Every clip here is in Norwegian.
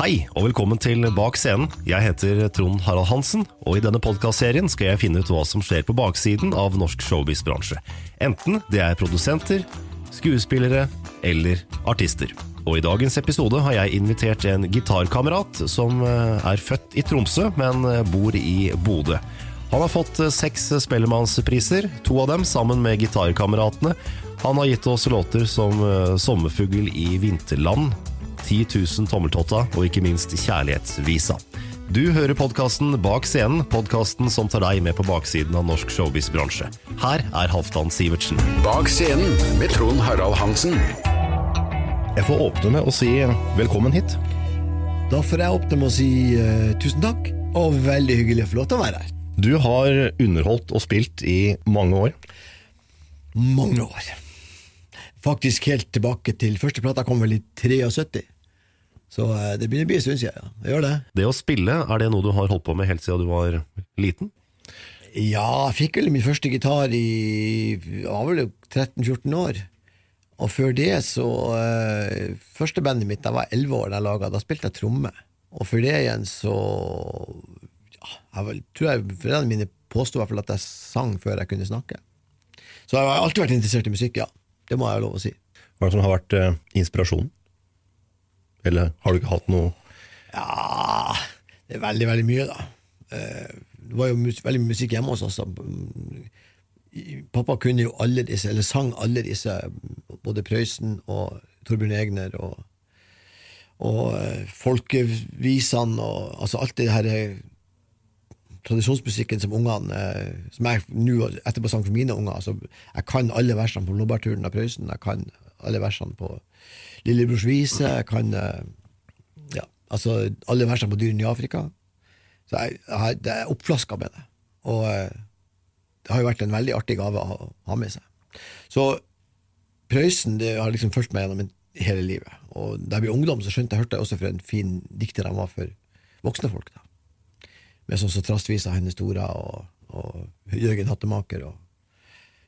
Hei, og velkommen til Bak scenen. Jeg heter Trond Harald Hansen, og i denne podkastserien skal jeg finne ut hva som skjer på baksiden av norsk showbiz-bransje. Enten det er produsenter, skuespillere eller artister. Og i dagens episode har jeg invitert en gitarkamerat som eh, er født i Tromsø, men eh, bor i Bodø. Han har fått eh, seks Spellemannspriser, to av dem sammen med gitarkameratene. Han har gitt oss låter som Sommerfugl i vinterland, 10 000 tommeltotta og ikke minst Kjærlighetsvisa. Du hører podkasten Bak scenen, podkasten som tar deg med på baksiden av norsk showbiz-bransje. Her er Halvdan Sivertsen. Bak scenen med Trond Harald Hansen. Jeg får åpne med å si velkommen hit. Da får jeg åpne med å si uh, tusen takk, og veldig hyggelig å få lov til å være her. Du har underholdt og spilt i mange år. Mange år. Faktisk helt tilbake til første plata kom vel i 73. Så eh, det begynner å bli en stund siden. Ja. Det gjør det. Det å spille, er det noe du har holdt på med helt siden du var liten? Ja, jeg fikk vel min første gitar i var vel 13-14 år. Og før det så uh, Første bandet mitt da var 11 år, da jeg laget, da spilte jeg tromme. Og før det igjen så ja, jeg vel, tror jeg foreldrene mine påsto i hvert fall at jeg sang før jeg kunne snakke. Så jeg har alltid vært interessert i musikk, ja. Det må jeg ha lov å si. Hva er det som har vært uh, inspirasjonen? Eller har du ikke hatt noe Ja, det er veldig, veldig mye, da. Uh, det var jo mus veldig mye musikk hjemme hos oss. Pappa kunne jo alle disse, eller sang alle disse, både Prøysen og Torbjørn Egner og, og uh, folkevisene og altså alt det her tradisjonsmusikken som ungene Som jeg nå etterpå sang for mine unger. Altså, jeg kan alle versene på Blåbærturen av Prøysen, jeg kan alle versene på Lillebrors vise, jeg kan uh, ja, altså alle versene på Dyrene i Afrika. Så jeg, jeg, jeg er oppflaska med det. Og det har jo vært en veldig artig gave å ha med seg. Så Prøysen det har liksom fulgt meg gjennom hele livet. Og da jeg ble ungdom, så skjønte jeg hørte jeg også for en fin dikter han var for voksne folk. da. Med sånn som Trastvisa, Hennes Tora og og Jørgen Hattemaker, og,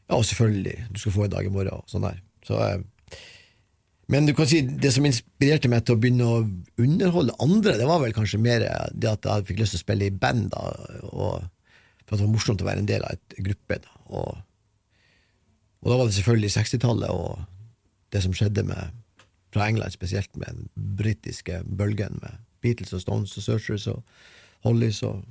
ja, og selvfølgelig Du skal få en dag i morgen, og sånn der. Så, eh, men du kan si det som inspirerte meg til å begynne å underholde andre, det var vel kanskje mer det at jeg fikk lyst til å spille i band, da, og for det var morsomt å være en del av et gruppe. Da, og, og da var det selvfølgelig 60-tallet og det som skjedde med, fra England, spesielt med den britiske bølgen med Beatles og Stones og Searchers og Hollies og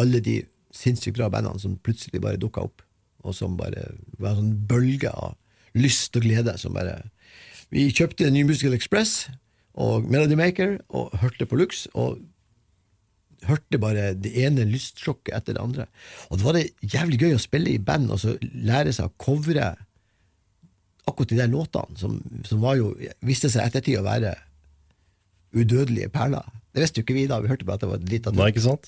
alle de sinnssykt bra bandene som plutselig bare dukka opp, og som bare var en sånn bølge av lyst og glede som bare Vi kjøpte New Musical Express og Melody Maker og hørte på Lux, og hørte bare det ene lystsjokket etter det andre. Og det var det jævlig gøy å spille i band og så lære seg å covre akkurat de der låtene, som, som var jo, viste seg ettertid å være udødelige perler. Det visste jo ikke vi da, vi hørte bare at det var litt av det. Nei, ikke sant?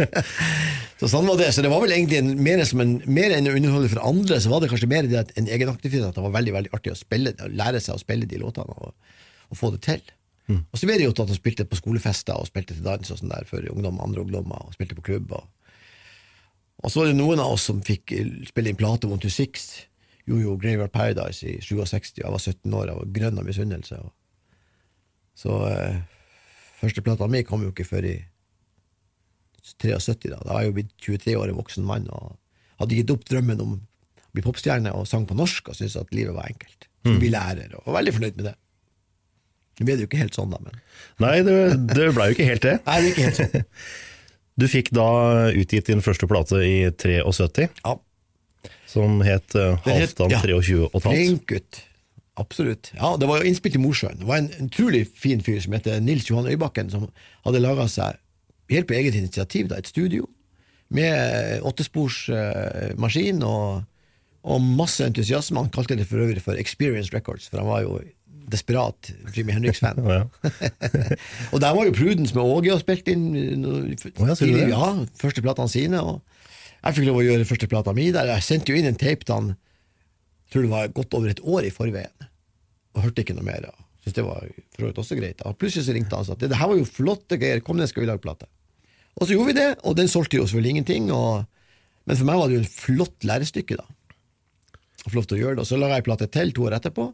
så sånn var det. Så det var vel egentlig en, mer, som en, mer enn å underholde for andre, så var det kanskje mer det at en egenaktivitet, at det var veldig veldig artig å spille, å lære seg å spille de låtene og, og få det til. Mm. Og så ble det jo til at han spilte på skolefester og spilte til dans og sånn der for ungdom, andre ungdommer, og spilte på klubb. Og, og så var det noen av oss som fikk spille inn plate One to Six. Jojo jo Graveyard Paradise i 67, og jeg var 17 år, jeg var grønn av misunnelse. og så eh, førsteplata mi kom jo ikke før i 73, da. Da var jeg jo blitt 23 år, en voksen mann, og hadde gitt opp drømmen om å bli popstjerne og sang på norsk, og syntes at livet var enkelt. Så Mm. bli lærer, og var veldig fornøyd med det. Nå ble det jo ikke helt sånn, da, men Nei, det, det blei jo ikke helt det. Nei, det er ikke helt sånn. Du fikk da utgitt din første plate i 73, Ja. som het eh, het- Halvdan ja. 23 og et halvt. Flink gutt. Absolutt. Ja, Det var jo innspilt i Mosjøen. Det var en utrolig fin fyr som heter Nils Johan Øybakken, som hadde laga seg, helt på eget initiativ, da, et studio med åttesporsmaskin og, og masse entusiasme. Han kalte det for øvrig for Experience Records, for han var jo desperat Jimmy Henriks-fan. Og der var jo Prudence med Åge og spilte inn noe- ja, ja, første platene sine. Og jeg fikk lov å gjøre første plata mi der. Jeg sendte jo inn en tape til han tror det var godt over et år i forveien, og hørte ikke noe mer. synes det var for også greit. Og plutselig så ringte han og sa at det, her var jo flotte greier, kom ned, skal vi lage plate. Og så gjorde vi det, og den solgte jo selvfølgelig ingenting. Og, men for meg var det jo en flott lærestykke, da. Flott å gjøre det. Og så laga jeg plate til to år etterpå,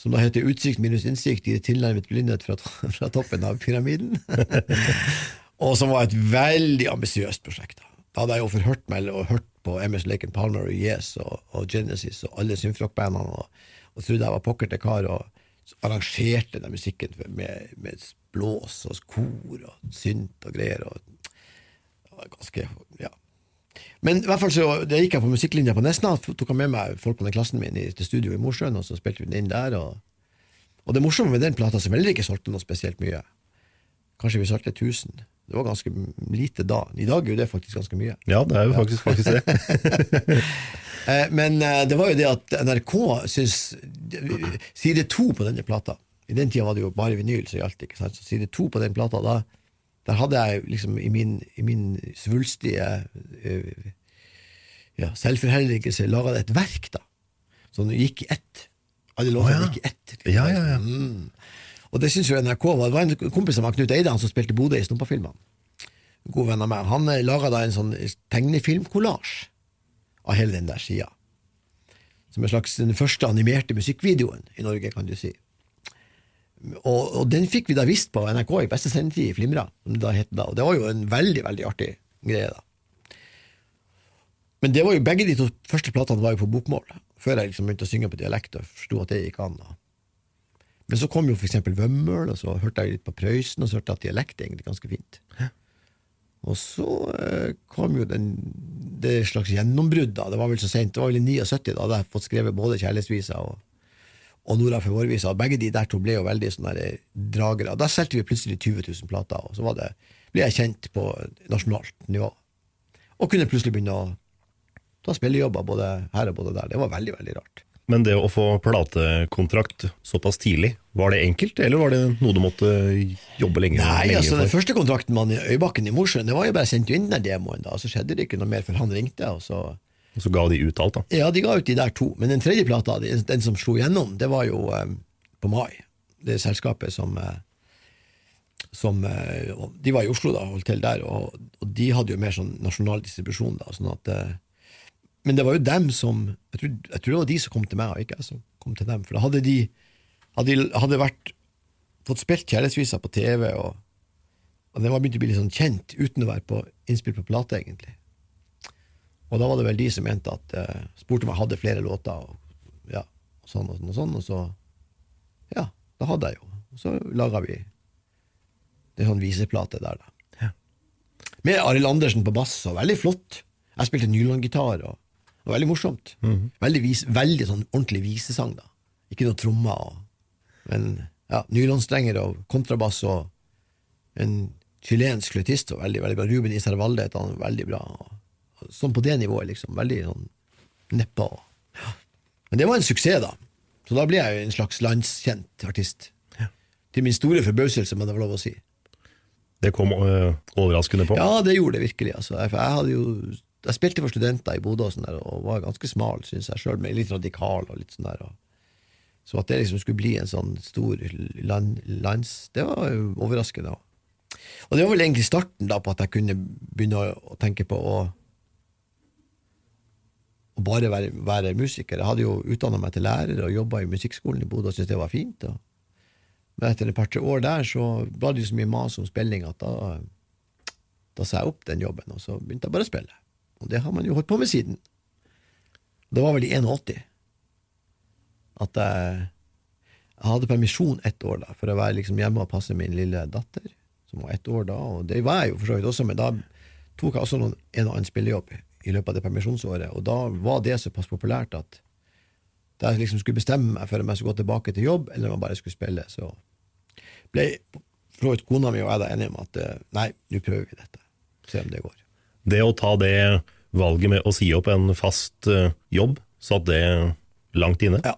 som da heter Utsikt minus innsikt i tilnærmet blindhet fra, fra toppen av pyramiden. og som var et veldig ambisiøst prosjekt. Da Da hadde jeg jo forhørt meg og hørt på MS and Palmer og Yes og, og Genesis og alle symfrockbandene og, og trodde jeg var pokker til kar, og arrangerte den musikken med, med blås og kor og synt og greier. Og, ganske, ja. Men i hvert fall så det gikk jeg på musikklinja på Nesna, tok jeg med meg folk i klassen min i, til studio i Mosjøen, og så spilte vi den inn der. Og, og det morsomme med den plata, som heller ikke solgte noe spesielt mye Kanskje vi solgte 1000. Det var ganske lite da. I dag er jo det faktisk ganske mye. Ja, det er jo faktisk, faktisk det. Eh, Men eh, det var jo det at NRK syns Side to på denne plata I den tida var det jo bare vinyl som gjaldt. ikke sant? Så side to på den plata, da der hadde jeg liksom i min, i min svulstige eh, ja, selvforherligelse laga et verk, da. Som gikk i ett. Alle låtene oh, ja. gikk i ett. Ja, ja, ja. Mm. Og det syns jo NRK var Det var en kompis av meg, Knut Eide, han som spilte Bodø i Snoppafilmene. En God venn av meg. Han eh, laga da en sånn tegnefilmkollasj av hele den der sida. Som en slags den første animerte musikkvideoen i Norge, kan du si. Og, og den fikk vi da visst på NRK i beste sendetid i Flimra, som det da het da. Og det var jo en veldig, veldig artig greie, da. Men det var jo begge de to første platene var jo på bokmål, før jeg liksom begynte å synge på dialekt og forsto at det gikk an. da. Men så kom jo for eksempel Vømmøl, og så hørte jeg litt på Prøysen, og så hørte jeg at dialekt er egentlig ganske fint. Og så eh, kom jo den, det slags gjennombrudd, da. Det var vel så sent, det var vel i 79, da hadde jeg fått skrevet både Kjærlighetsvisa og, og Nora for vårvisa. Begge de der to ble jo veldig sånne der dragere. Da solgte vi plutselig 20 000 plater, og så var det, ble jeg kjent på nasjonalt nivå. Og kunne plutselig begynne å ta spillejobber både her og både der. Det var veldig, veldig rart. Men det å få platekontrakt såpass tidlig, var det enkelt, eller var det noe du måtte jobbe lenge, Nei, lenge altså Den første kontrakten med i Øybakken i Mosjøen, det var jo bare sendt inn den demoen, da, og så skjedde det ikke noe mer før han ringte. og så... Og så ga de ut alt, da. Ja, de ga ut de der to, men den tredje plata, den, som slo gjennom, det var jo eh, på Mai. Det selskapet som eh, som eh, De var i Oslo da, holdt til der, og, og de hadde jo mer sånn nasjonal distribusjon. da, sånn at eh, Men det var jo dem som jeg tror, jeg tror det var de som kom til meg, og ikke jeg som kom til dem. For da hadde de hadde, hadde vært, fått spilt Kjærlighetsvisa på TV, og, og den var begynt å bli litt sånn kjent uten å være på innspill på plate, egentlig. Og da var det vel de som mente at eh, Spurte om jeg hadde flere låter, og, ja, og sånn og sånn, og sånn, og så Ja, da hadde jeg jo. Og så laga vi det er sånn viseplate der, da. Med Arild Andersen på bass, og veldig flott. Jeg spilte nylongitar, og var veldig morsomt. Veldig, vis, veldig sånn ordentlig visesang, da. Ikke noe trommer, og, men ja, nylonstrenger og kontrabass og en chilensk fløytist var veldig, veldig bra. Ruben Isarvalde het han, veldig bra. Og, sånn på det nivået, liksom. Veldig sånn neppa. Ja. Men det var en suksess, da. Så da ble jeg jo en slags landskjent artist. Til min store forbauselse, må det være lov å si. Det kom øh, overraskende på. Ja, det gjorde det virkelig. Altså. Jeg, jeg, hadde jo, jeg spilte for studenter i Bodø og, sånn der, og var ganske smal, syns jeg sjøl, men litt radikal. og litt sånn der. Og, så at det liksom skulle bli en sånn stor land, lands... Det var jo overraskende. Og det var vel egentlig starten da på at jeg kunne begynne å, å tenke på å å bare være, være musiker. Jeg hadde jo utdanna meg til lærer og jobba i musikkskolen i Bodø og syntes det var fint. Og, men etter et par-tre år der så var det jo så mye mas om spilling at da, da sa jeg opp den jobben, og så begynte jeg bare å spille. Og det har man jo holdt på med siden. Det var vel i 81 at jeg, jeg hadde permisjon ett år da, for å være liksom hjemme og passe min lille datter, som var ett år da, og det var jeg jo for så vidt også, men da tok jeg også noen, en og annen spillejobb i løpet av det permisjonsåret, og da var det såpass populært at da jeg liksom skulle bestemme meg for om jeg skulle gå tilbake til jobb, eller om jeg bare skulle spille, så ble for så vidt kona mi og jeg da enige om at eh, nei, nå prøver vi dette, se om det går. Det å ta det valget med å si opp en fast øh, jobb, satt det langt inne? Ja,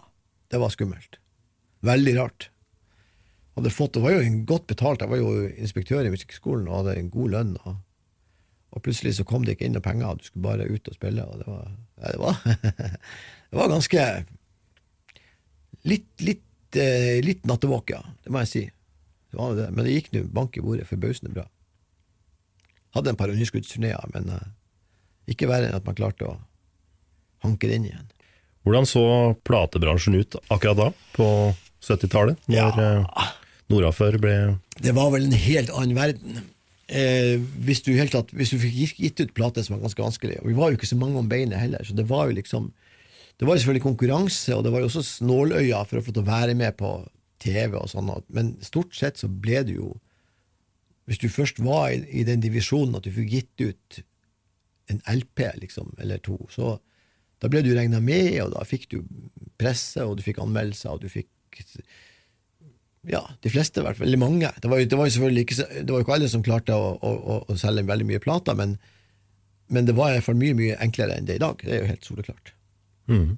det var skummelt. Veldig rart. Hadde fått, det var jo godt betalt, jeg var jo inspektør i musikkskolen og hadde en god lønn. Og, og plutselig så kom det ikke inn noen penger, du skulle bare ut og spille. Og det var, ja, det var, det var ganske Litt, litt, eh, litt nattevåk, ja. Det må jeg si. Det det. Men det gikk nå bank i bordet forbausende bra. Hadde en par underskuddsturneer, men eh, ikke verre enn at man klarte å hanke det inn igjen. Hvordan så platebransjen ut akkurat da, på 70-tallet, når ja. Norafør ble Det var vel en helt annen verden. Eh, hvis, du helt tatt, hvis du fikk gitt- gitt ut plate som var ganske vanskelig, og vi var jo ikke så mange om beinet heller, så det var jo liksom Det var jo selvfølgelig konkurranse, og det var jo også snåløya for å få til å være med på TV og sånn, men stort sett så ble det jo Hvis du først var i, i den divisjonen at du fikk gitt ut en LP, liksom, eller to, så da ble du regna med, og da fikk du presse, og du fikk anmeldelser, og du fikk ja, de fleste i hvert fall, eller mange. Det var jo, det var jo selvfølgelig ikke, det var ikke alle som klarte å, å, å, selge veldig mye plater, men, men det var i hvert fall mye mye enklere enn det i dag. Det er jo helt soleklart. Mm.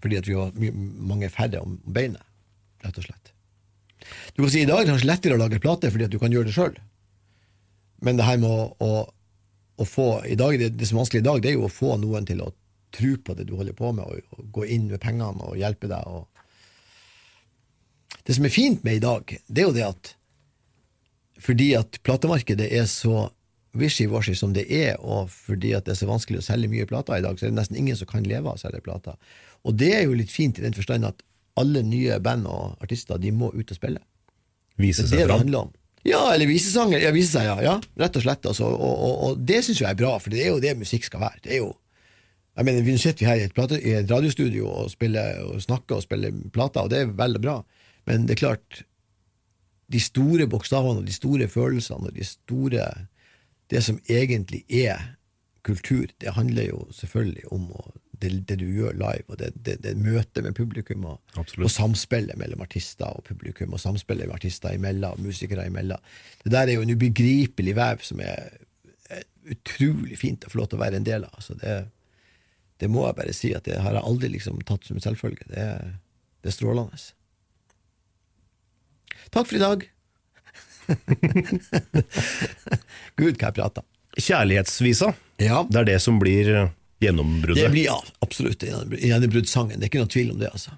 Fordi at vi var mye, mange færre om beinet, rett og slett. Du kan si I dag er det kanskje lettere å lage plater fordi at du kan gjøre det sjøl, men det her med å, å, å få i dag, det, det som er vanskelig i dag, det er jo å få noen til å tro på det du holder på med, og, og gå inn med pengene og hjelpe deg. og det som er fint med i dag, det er jo det at fordi at platemarkedet er så wishy-washy som det er, og fordi at det er så vanskelig å selge mye plater i dag, så er det nesten ingen som kan leve av å selge plater. Og det er jo litt fint i den forstand at alle nye band og artister de må ut og spille. vise Det er det det handler om. Ja, eller visesanger. Ja, vise seg, ja. ja rett og slett. Altså. Og, og, og det syns jeg er bra, for det er jo det musikk skal være. Det er jo jeg mener, Vi sitter vi her i et, plate, i et radiostudio og, spiller, og snakker og spiller plater, og det er veldig bra, men det er klart De store bokstavene og de store følelsene og de store Det som egentlig er kultur, det handler jo selvfølgelig om å, det, det du gjør live, og det, det, det møtet med publikum, og, og samspillet mellom artister og publikum, og samspillet med artister imellom, og musikere imellom. Det der er jo en ubegripelig vev som er, er utrolig fint å få lov til å være en del av. Altså det, det må jeg bare si at det har jeg aldri liksom tatt som en selvfølge. Det, er- det strålende. Takk for i dag. Gud, hva jeg prater. Kjærlighetsvisa, Ja. det er det som blir øh, gjennombruddet. Det blir ja, absolutt gjennombruddssangen. Det er ikke noe tvil om det, altså.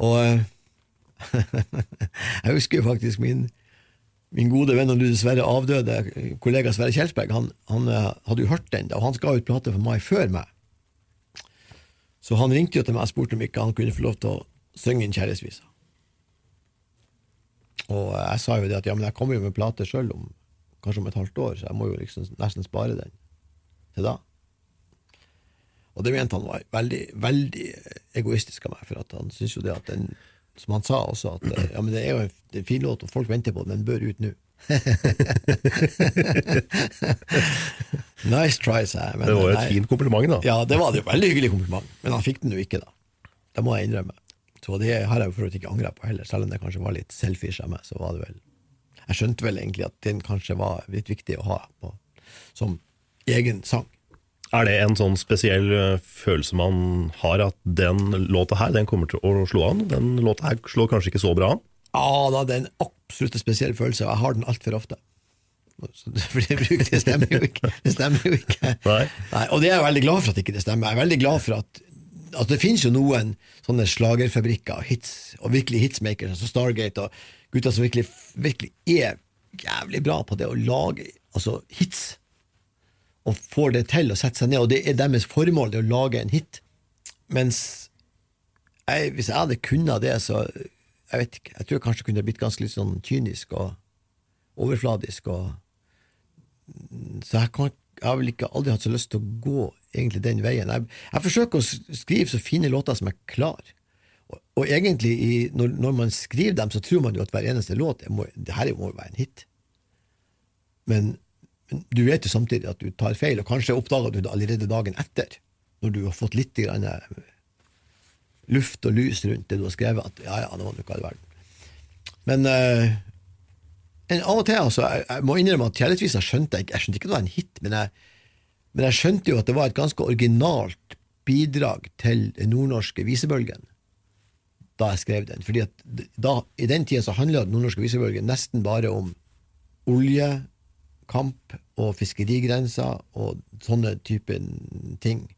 Og eh, jeg husker jo faktisk min min gode venn og dessverre avdøde kollega Sverre Kjelsberg, han, han eh, hadde jo hørt den, da, og han ga ut plate for meg før meg. Så han ringte jo til meg og spurte om ikke han kunne få lov til å synge inn kjærlighetsvise. Og jeg sa jo det at ja, men jeg kommer jo med plate sjøl om kanskje om et halvt år, så jeg må jo liksom nesten spare den til da. Og det mente han var veldig, veldig egoistisk av meg, for at han syns jo det at den, som han sa også, at eh, ja, men det er jo en, fin låt, og folk venter på den, den bør ut nå. nice try, sa jeg. det var jo et fint kompliment, da. Ja, det var det jo. Veldig hyggelig kompliment. Men han fikk den jo ikke, da. Det må jeg innrømme. Så det har jeg jo for så vidt ikke angra på heller, selv om det kanskje var litt selfish av meg. så var det vel Jeg skjønte vel egentlig at den kanskje var litt viktig å ha på, som egen sang. Er det en sånn spesiell følelse man har, at den låta her den kommer til å slå an? Den låta her slår kanskje ikke så bra an? Ja da, det er en absolutt spesiell følelse, og jeg har den altfor ofte. For det, bruker, det stemmer jo ikke. Det stemmer jo ikke. Nei. Nei, og det er jeg veldig glad for at ikke det stemmer. Jeg er veldig glad for at, altså det finnes jo noen sånne slagerfabrikker hits, og virkelig hitsmakers, altså Stargate, og gutter som virkelig, virkelig er jævlig bra på det å lage altså, hits, og får det til å sette seg ned, og det er deres formål, det å lage en hit. Mens jeg, hvis jeg hadde kunnet det, så jeg vet ikke, jeg tror jeg kanskje kunne blitt ganske litt sånn kynisk og overfladisk. og så jeg, kan, jeg har vel ikke aldri hatt så lyst til å gå egentlig den veien. Jeg, jeg forsøker å skrive så fine låter som jeg klarer. Og, og egentlig, i, når, når man skriver dem, så tror man jo at hver eneste låt må, det her må jo være en hit. Men, men du vet jo samtidig at du tar feil, og kanskje oppdager du det allerede dagen etter, når du har fått litt grann, eh, luft og lys rundt det du har skrevet, at ja, ja, det var noe all verden. Men uh, av og til, altså, jeg, jeg må innrømme at Kjærlighetsvisa skjønte jeg. Jeg skjønte ikke at det var en hit, men jeg, men jeg skjønte jo at det var et ganske originalt bidrag til den nordnorske visebølgen da jeg skrev den. Fordi at da, I den tida så handla den nordnorske visebølgen nesten bare om oljekamp og fiskerigrenser og sånne type ting.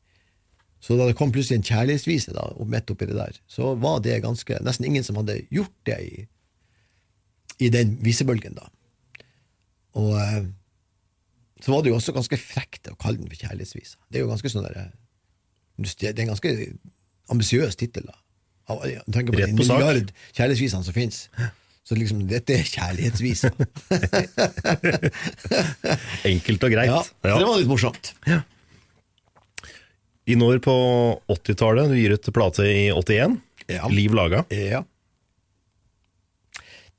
Så da det kom plutselig en kjærlighetsvise da, midt oppi det der, så var det ganske nesten ingen som hadde gjort det i, i den visebølgen, da. Og eh, så var det jo også ganske frekt å kalle den for kjærlighetsvisa. Det er jo ganske sånn der, eh, Det er en ganske ambisiøs tittel, Rett på sak. kjærlighetsvisene som fins. Så liksom, dette er kjærlighetsvisa. Enkelt og greit. Ja, ja. det var litt morsomt. I når på 80-tallet, du gir ut plate i 81, Ja. Liv laga. Ja.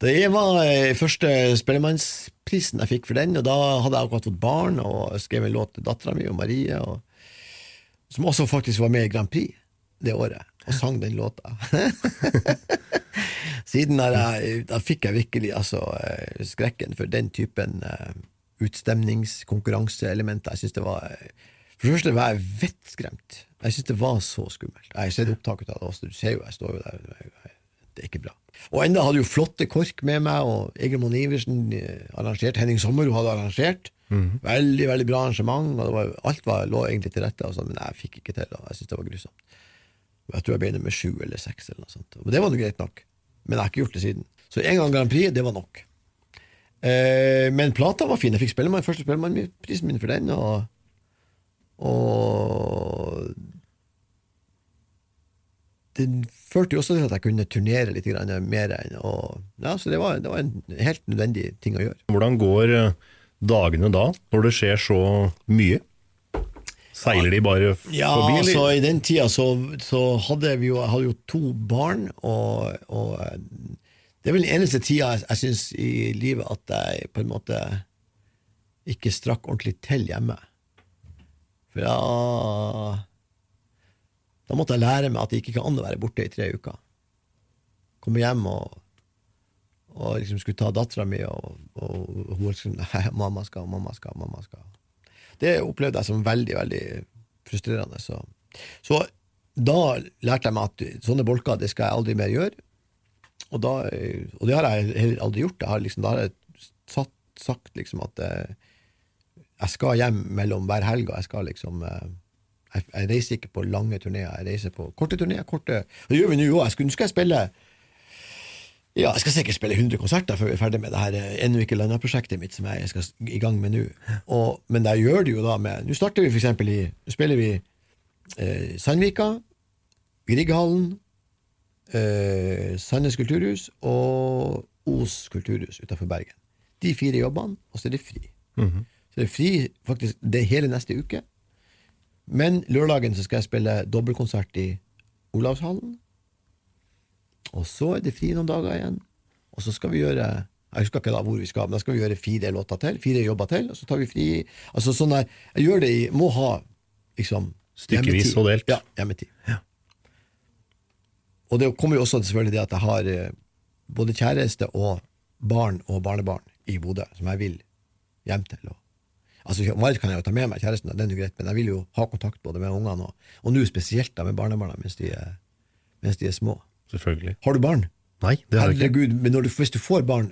Det var eh, første Spellemannsprisen jeg fikk for den, og da hadde jeg akkurat fått barn og skrev en låt til dattera mi og Marie, og, som også faktisk var med i Grand Prix det året, og sang den låta. Siden jeg, da fikk jeg virkelig altså, eh, skrekken for den typen uh, utstemningskonkurranseelementer. Jeg synes det var eh, For det første var jeg vettskremt. Jeg synes det var så skummelt. Jeg har sett opptaket av det også, du ser jo, jeg står jo der. Det er ikke bra. Og enda hadde jo flotte KORK med meg, og Egil Monn Iversen eh, arrangert, Henning Sommerud hadde arrangert. Veldig veldig bra arrangement, og det var, alt var, lå egentlig til rette, sånn, men jeg fikk ikke til, og jeg syntes det var grusomt. Jeg tror jeg ble nummer sju eller seks, eller det var nå greit nok, men jeg har ikke gjort det siden. Så en gang Grand Prix, det var nok. Eh, men plata var fin. Jeg fikk Spellemann, første Spellemannprisen min for den, og, og det førte jo også til at jeg kunne turnere litt mer og, ja, Så det var, det var en helt nødvendig ting å gjøre. Hvordan går eh, dagene da, når det skjer så mye? Seiler de bare forbi? Ja, altså i den tida så, så hadde vi jo, hadde jo to barn, og, og eh, det er vel den eneste tida jeg, jeg syns i livet at jeg på en måte ikke strakk ordentlig til hjemme. For da Da måtte jeg lære meg at det ikke kan an å være borte i tre uker. Komme hjem og, og liksom skulle ta dattera mi, og, og hun liksom Nei, mamma skal, mamma skal, mamma skal. Det opplevde jeg som veldig, veldig frustrerende. Så, så da lærte jeg meg at sånne bolker, det skal jeg aldri mer gjøre. Og, da, og det har jeg heller aldri gjort. Jeg har liksom, da har jeg satt, sagt liksom at eh, jeg skal hjem mellom hver helg, og jeg skal liksom eh, jeg, jeg reiser ikke på lange turneer, jeg reiser på korte turneer. Korte, det gjør vi nå òg. Nå skal jeg spille Ja, jeg skal sikkert spille 100 konserter før vi er ferdig med det her eh, ennå ikke landa-prosjektet mitt som jeg skal i gang med nå. Og- Men jeg gjør det jo da med Nå starter vi for eksempel i Nå spiller vi eh, Sandvika, Grieghallen, eh, Sandnes kulturhus og Os kulturhus utenfor Bergen. De fire jobbene, og så er det fri. Så det er fri faktisk det hele neste uke. Men lørdagen så skal jeg spille dobbeltkonsert i Olavshallen. Og så er det fri noen dager igjen. Og så skal vi gjøre Jeg husker ikke da hvor vi skal, men da skal vi gjøre fire låter til. Fire jobber til, og så tar vi fri. Altså sånn der, Jeg gjør det i Må ha liksom Stykkevis og delt. Ja, hjemmetid. Og det kommer jo også selvfølgelig det at jeg har eh, både kjæreste og barn og barnebarn i Bodø, som jeg vil hjem til. Og, altså Marit kan jeg jo ta med meg, kjæresten, det er jo greit, men jeg vil jo ha kontakt både med ungene og, og nå spesielt da med barnebarna mens de mens de er små. Selvfølgelig. Har du barn? Nei, det har jeg ikke. Herregud, men når du, hvis du får barn,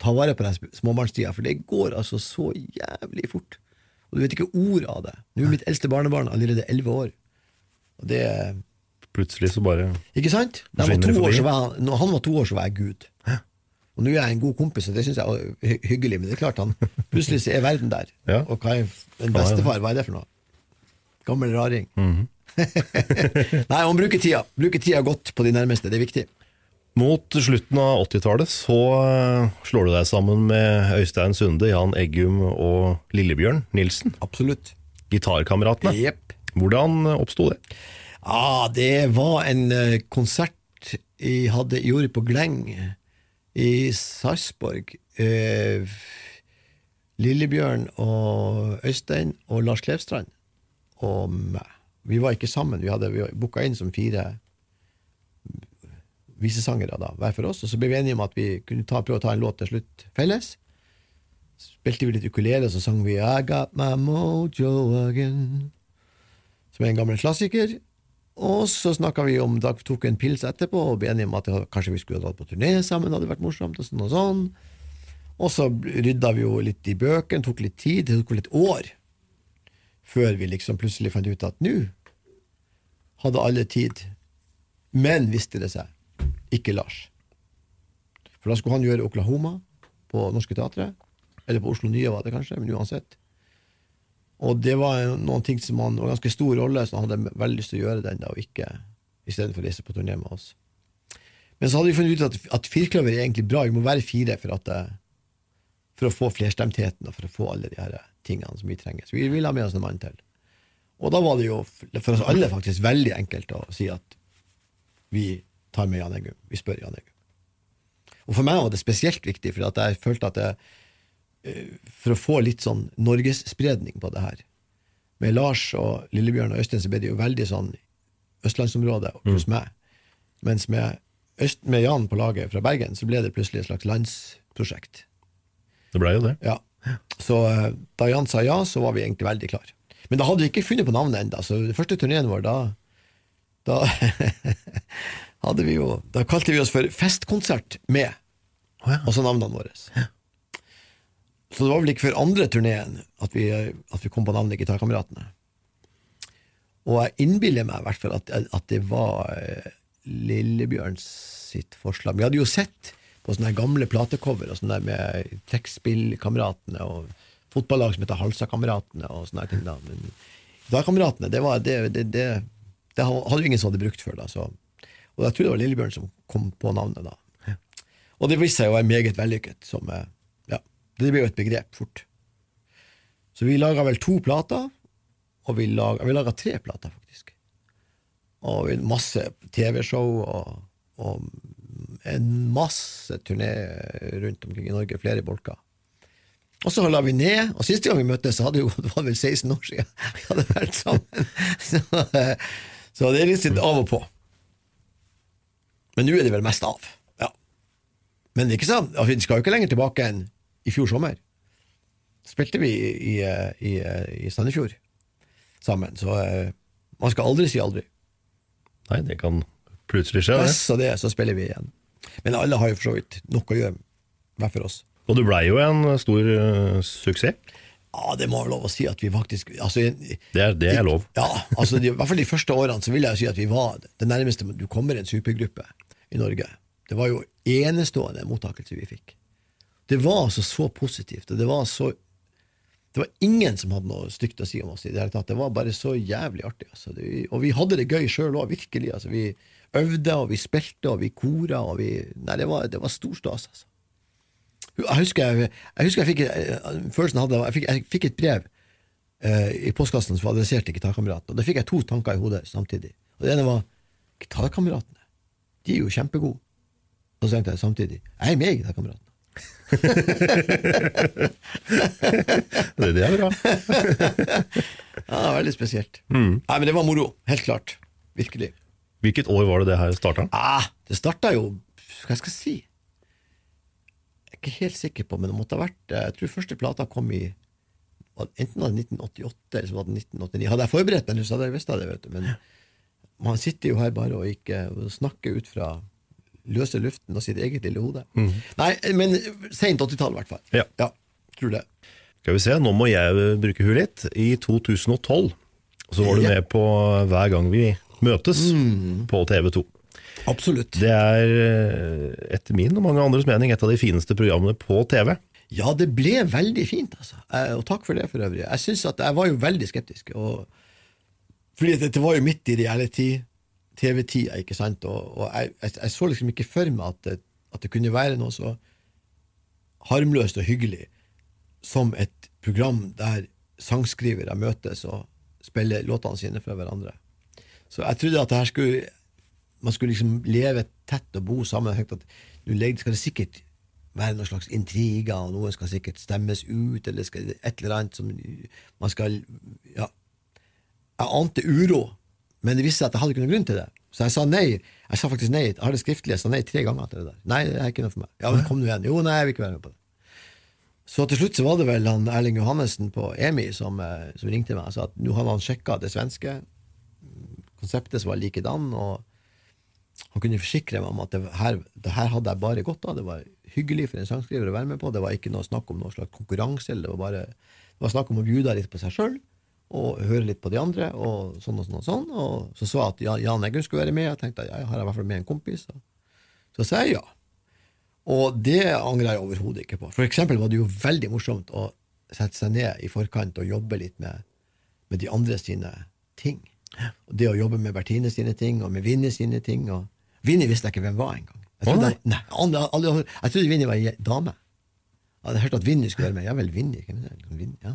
ta vare på den småbarnstida, for det går altså så jævlig fort. Og du vet ikke ord av det. Nå er mitt eldste barnebarn allerede elleve år. Og det Plutselig så bare Ikke sant? Da han var, to år, så var han, når han var to år, så var jeg Gud. Og nå er jeg en god kompis, og det syns jeg er hyggelig, men det er klart han plutselig så er verden der. Ja. Og hva er en bestefar, hva er det for noe? Gammel raring. Mhm. Nei, man bruker tida. Bruker tida godt på de nærmeste, det er viktig. Mot slutten av 80-tallet så eh, slår du deg sammen med Øystein Sunde, Jan Eggum og Lillebjørn Nilsen. Absolutt. Gitarkameratene. Yep. Hvordan oppsto det? Ah, det var en eh, konsert jeg hadde gjorde på Gleng i Sarpsborg. Eh, Lillebjørn og Øystein og Lars Klevstrand og meg. Vi var ikke sammen, vi hadde booka inn som fire visesangere da, hver for oss, og så ble vi enige om at vi kunne ta, prøve å ta en låt til slutt felles. Spilte vi litt ukulele, og så sang vi I Got My Mojo Again, som er en gammel klassiker. Og så snakka vi om, da tok en pils etterpå og ble enige om at kanskje vi skulle dratt på turné sammen, hadde vært morsomt, og sånn og sånn. Og så rydda vi jo litt i bøkene, tok litt tid, det tok litt år, før vi liksom plutselig fant ut at nå hadde alle tid. Men visste det seg, ikke Lars. For da skulle han gjøre Oklahoma på Norske Teatret, eller på Oslo Nye var det kanskje, men uansett. Og det var noen ting som han, var ganske stor rolle, så han hadde veldig lyst til å gjøre den, da, og ikke istedenfor å reise på turné med oss. Men så hadde vi funnet ut at, at firkløver er egentlig bra, vi må være fire for, at, for å få flerstemtheten og for å få alle de her tingene som vi trenger. Så vi vil ha med oss en mann til. Og da var det jo for oss alle faktisk veldig enkelt å si at vi tar med Jan Eggum. Vi spør Jan Eggum. Og for meg var det spesielt viktig, for at jeg følte at jeg, eh, for å få litt sånn norgesspredning på det her. Med Lars og Lillebjørn og Øystein så ble det jo veldig sånn østlandsområde pluss meg. Mens med, Øst, med Jan på laget fra Bergen så ble det plutselig et slags landsprosjekt. Det blei jo det. Ja. Så eh, da Jan sa ja, så var vi egentlig veldig klar. Men da hadde vi ikke funnet på navnet ennå. Så den første turneen vår, da, da hadde vi jo Da kalte vi oss for Festkonsert med, og så navnene våre. Så det var vel ikke før andre turneen at vi, at vi kom på navnet Gitarkameratene. Og jeg innbiller meg i hvert fall at, at det var eh, Lillebjørns sitt forslag. Vi hadde jo sett på sånne gamle platecover og sånne med trekkspillkameratene og fotballag som heter Halsa-kameratene og sånne ting. da. Men Gitarkameratene, det, det, det, det, det hadde jo ingen som hadde brukt før. da, så. Og jeg tror det var Lillebjørn som kom på navnet da. Og det viste seg å være meget vellykket. Som, eh, ja, det ble jo et begrep fort. Så vi laga vel to plater, og vi laga, vi laga tre plater, faktisk. Og masse TV-show og, og en masse turné rundt omkring i Norge, flere bolker. Og så la vi ned, og siste gang vi møttes, så hadde jo, det var vel 16 år siden vi hadde vært sammen. Så, så det er litt av og på. Men nå er det vel mest av. Ja. Men det er ikke sant, altså, vi skal jo ikke lenger tilbake enn i fjor sommer. Spilte vi i, i, i, Sandefjord sammen, så eh, man skal aldri si aldri. Nei, det kan plutselig skje. Det. Press det, så spiller vi igjen. Men alle har jo for så vidt nok å gjøre, hver for oss. Og du blei jo en stor uh, suksess. Ja, det må være lov å si at vi faktisk altså, Det er, det er lov. Ja, altså de, I hvert fall de første årene så vil jeg jo si at vi var det nærmeste du kommer en supergruppe i Norge. Det var jo enestående mottakelse vi fikk. Det var altså så positivt, og det var så det var ingen som hadde noe stygt å si om oss. i Det hele tatt. Det var bare så jævlig artig. Altså. Det, og vi hadde det gøy sjøl òg, virkelig. Altså. Vi øvde, og vi spilte, og vi kora. Og vi, nei, det var, det var stor stas. Altså. Jeg husker jeg, jeg, husker jeg fikk, eh, følelsen hadde, jeg fikk, jeg fikk et brev eh, i postkassen som var adressert til gitarkameratene. Og Da fikk jeg to tanker i hodet samtidig. Og Det ene var gitarkameratene. De er jo kjempegode. Og så tenkte jeg samtidig jeg er med i Gitarkameratene. det, det er bra. ja, veldig spesielt. Mm. Nei, Men det var moro. Helt klart. Virkelig. Hvilket år var det det her starta? Ah, det starta jo Hva skal jeg si? Jeg er ikke helt sikker på, men det måtte ha vært Jeg tror første plata kom i Enten var det 1988 eller så var det 1989. Hadde jeg forberedt meg nå, så hadde jeg visst det, vet du. Men man sitter jo her bare og ikke snakker ut fra løse luften og sitt eget lille hode. Mm. Nei, men seint 80-tall, i hvert fall. Ja. ja. Tror det. Skal vi se, nå må jeg bruke huet litt. I 2012 så var du Ja. med på Hver gang vi møtes på TV 2. Absolutt. Det er eh, etter min og mange andres mening et av de fineste programmene på TV. Ja, det ble veldig fint, altså. Eh, Og takk for det, for øvrig. Jeg synes at jeg var jo veldig skeptisk. Og, fordi dette var jo midt i reality-TV-tida, ikke sant. Og, og jeg, jeg, jeg så liksom ikke for meg at det, at det kunne være noe så harmløst og hyggelig som et program der sangskrivere møtes og spiller låtene sine for hverandre. Så jeg trodde at her skulle man skulle liksom leve tett og bo sammen. Jeg tenkte at nå skal det sikkert være noen slags intriger, og noen skal sikkert stemmes ut, eller skal et eller annet som man skal Ja. Jeg ante uro, men det viste seg at jeg hadde ikke noen grunn til det. Så jeg sa nei. Jeg sa faktisk nei. Jeg har det skriftlig. Jeg sa nei tre ganger til det der. Nei, det er ikke noe for meg. Ja, men kom nå igjen. Jo, nei, jeg vil ikke være med på det. Så til slutt så var det vel han Erling Johannessen på EMI som, eh, som ringte meg og sa at nå hadde han sjekka det svenske konseptet som var likedan, og han kunne forsikre meg om at det her, det her hadde jeg bare godt av. Det var hyggelig for en sangskriver å være med på. Det var ikke noe snakk om noe slags konkurranse. Det var bare det var snakk om å bjude litt på seg sjøl og høre litt på de andre. og sånn Og sånn og sånn. Og så så jeg at Jan- Eggum skulle være med. Jeg tenkte ja, jeg har i hvert fall med en kompis. Så sa jeg ja. Og det angrer jeg overhodet ikke på. For eksempel var det jo veldig morsomt å sette seg ned i forkant og jobbe litt med, med de andre sine ting. Det å jobbe med Bertine sine ting, og med Vinni sine ting. Og Vinni visste jeg ikke hvem var engang. Jeg trodde, nei. jeg trodde Vinni var ei dame. Jeg hadde hørt at Vinni skulle være med. Ja vel, Vinni. Ja.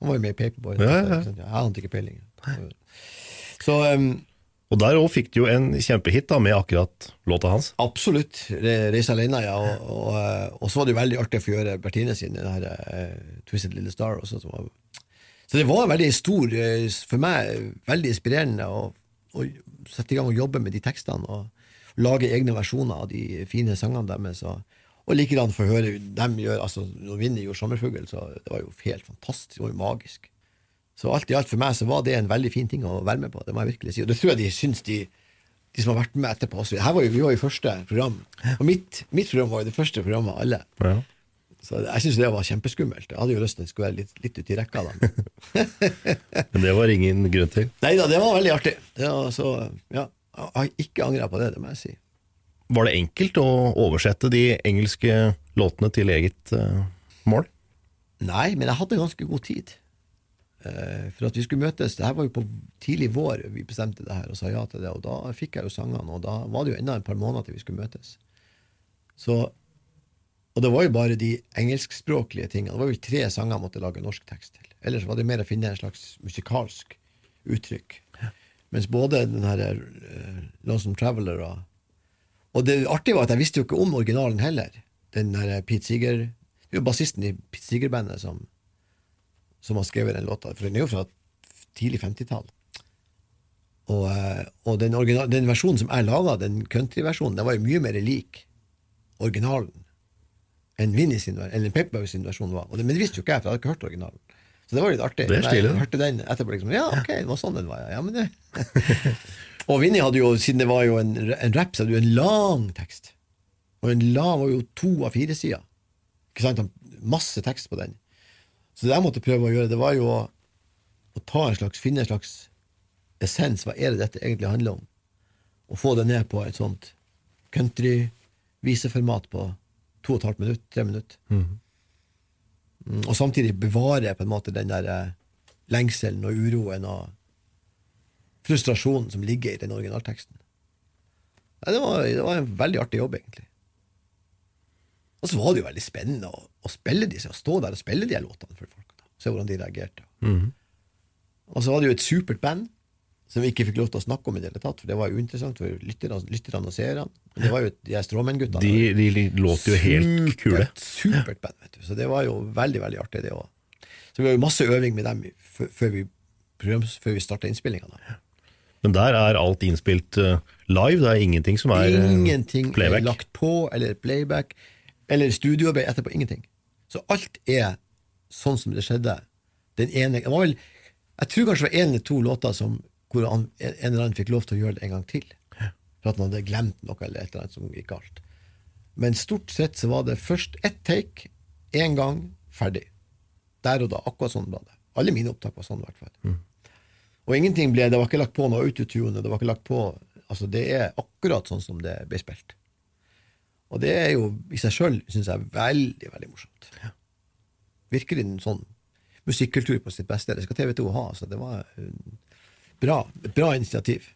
Han var jo med i Paperboy. Ja, ja. Jeg ante ikke peiling. Så um, Og der òg fikk du jo en kjempehit da, med akkurat låta hans. Absolutt. Re- Reise alene, ja. Og, og, eh, og så var det jo veldig artig å få gjøre Bertine sin, den her uh, Twisted Little Star. Også, som var, så det var veldig stor, eh, for meg, veldig inspirerende å, å sette i gang og jobbe med de tekstene og lage egne versjoner av de fine sangene deres. Og, og likedan få høre dem gjøre altså Når Vinni gjorde 'Sommerfugl', så det var jo helt fantastisk. Det var jo magisk. Så alt i alt for meg så var det en veldig fin ting å være med på. Det må jeg virkelig si. Og det tror jeg de syns, de, de som har vært med etterpå også. Her var jo, vi var jo første program. Og mitt, mitt program var jo det første programmet av alle. Ja. Så jeg syns det var kjempeskummelt. Jeg hadde jo lyst til at det skulle være litt, litt uti rekka. da. Men det var ingen grunn til. Nei da, det var veldig artig. Det var så, ja, jeg har ikke angra på det, det må jeg si. Var det enkelt å oversette de engelske låtene til eget uh, mål? Nei, men jeg hadde ganske god tid. Uh, for at vi skulle møtes Det her var jo på tidlig vår vi bestemte det her og sa ja til det. Og da fikk jeg jo sangene, og da var det jo enda et par måneder til vi skulle møtes. Så, og det var jo bare de engelskspråklige tingene. Det var jo tre sanger jeg måtte lage norsk tekst til. Ellers var det mer å finne en slags musikalsk uttrykk. Mens både den her uh, Lonesome Traveler og Og det artige var at jeg visste jo ikke om originalen heller. Den der Pete Seeger Det er jo bassisten i Pete Seeger-bandet som, som har skrevet den låta. For den er jo fra tidlig 50-tall. Og, uh, og den, original, den versjonen som jeg laga, den countryversjonen, den var jo mye mer lik originalen enn Vinnie sin, eller Paperboy sin versjon var. Det, men det visste jo ikke jeg, for jeg hadde ikke hørt originalen. Så det var litt artig. Det er stilig, Jeg hørte den etterpå liksom, Ja, ok, det var sånn den var, ja. ja men det. og Vinnie hadde jo, siden det var jo en, en rap, så hadde jo en lang tekst. Og en lang var jo to av fire sider. Ikke sant? Masse tekst på den. Så det jeg måtte prøve å gjøre, det var jo å, å ta en slags, finne en slags essens. Hva er det dette egentlig handler om? Og få det ned på et sånt country-viseformat på to og et halvt minutt, tre minutter. Mhm. Mm, Og samtidig bevare på en måte den der eh, lengselen og uroen og frustrasjonen som ligger i den originalteksten. Nei, det, var, det var en veldig artig jobb, egentlig. Og så var det jo veldig spennende å, å spille disse, å stå der og spille de låtene for folk. Da. Se hvordan de reagerte. Mhm. Og så var det jo et supert band som vi ikke fikk lov til å snakke om i det hele tatt, for det var jo interessant for lytterne, og seerne. Men det var jo de Stråmenn-guttene. De, de, de låter jo helt kule. Supert, supert band, vet du. Så det var jo veldig, veldig artig, det òg. Så vi har jo masse øving med dem før, vi, før vi starta innspillinga. Men der er alt innspilt eh, live, det er ingenting som er eh, Ingenting playback. er lagt på, eller playback, eller studioarbeid etterpå. Ingenting. Så alt er sånn som det skjedde. Den ene det var vel, Jeg tror kanskje det var én eller to låter som, hvor han, en en eller annen fikk lov til å gjøre det en gang til. For at han hadde glemt noe eller et eller annet som gikk galt. Men stort sett så var det først ett take, én gang, ferdig. Der og da. Akkurat sånn var det. Alle mine opptak var sånn, i hvert fall. Og ingenting ble, det var ikke lagt på noe autotune, det var ikke lagt på Altså, det er akkurat sånn som det ble spilt. Og det er jo i seg sjøl, syns jeg, veldig, veldig morsomt. Virkelig en sånn musikkultur på sitt beste. Det skal TV 2 ha. Så det var eh, bra, bra initiativ.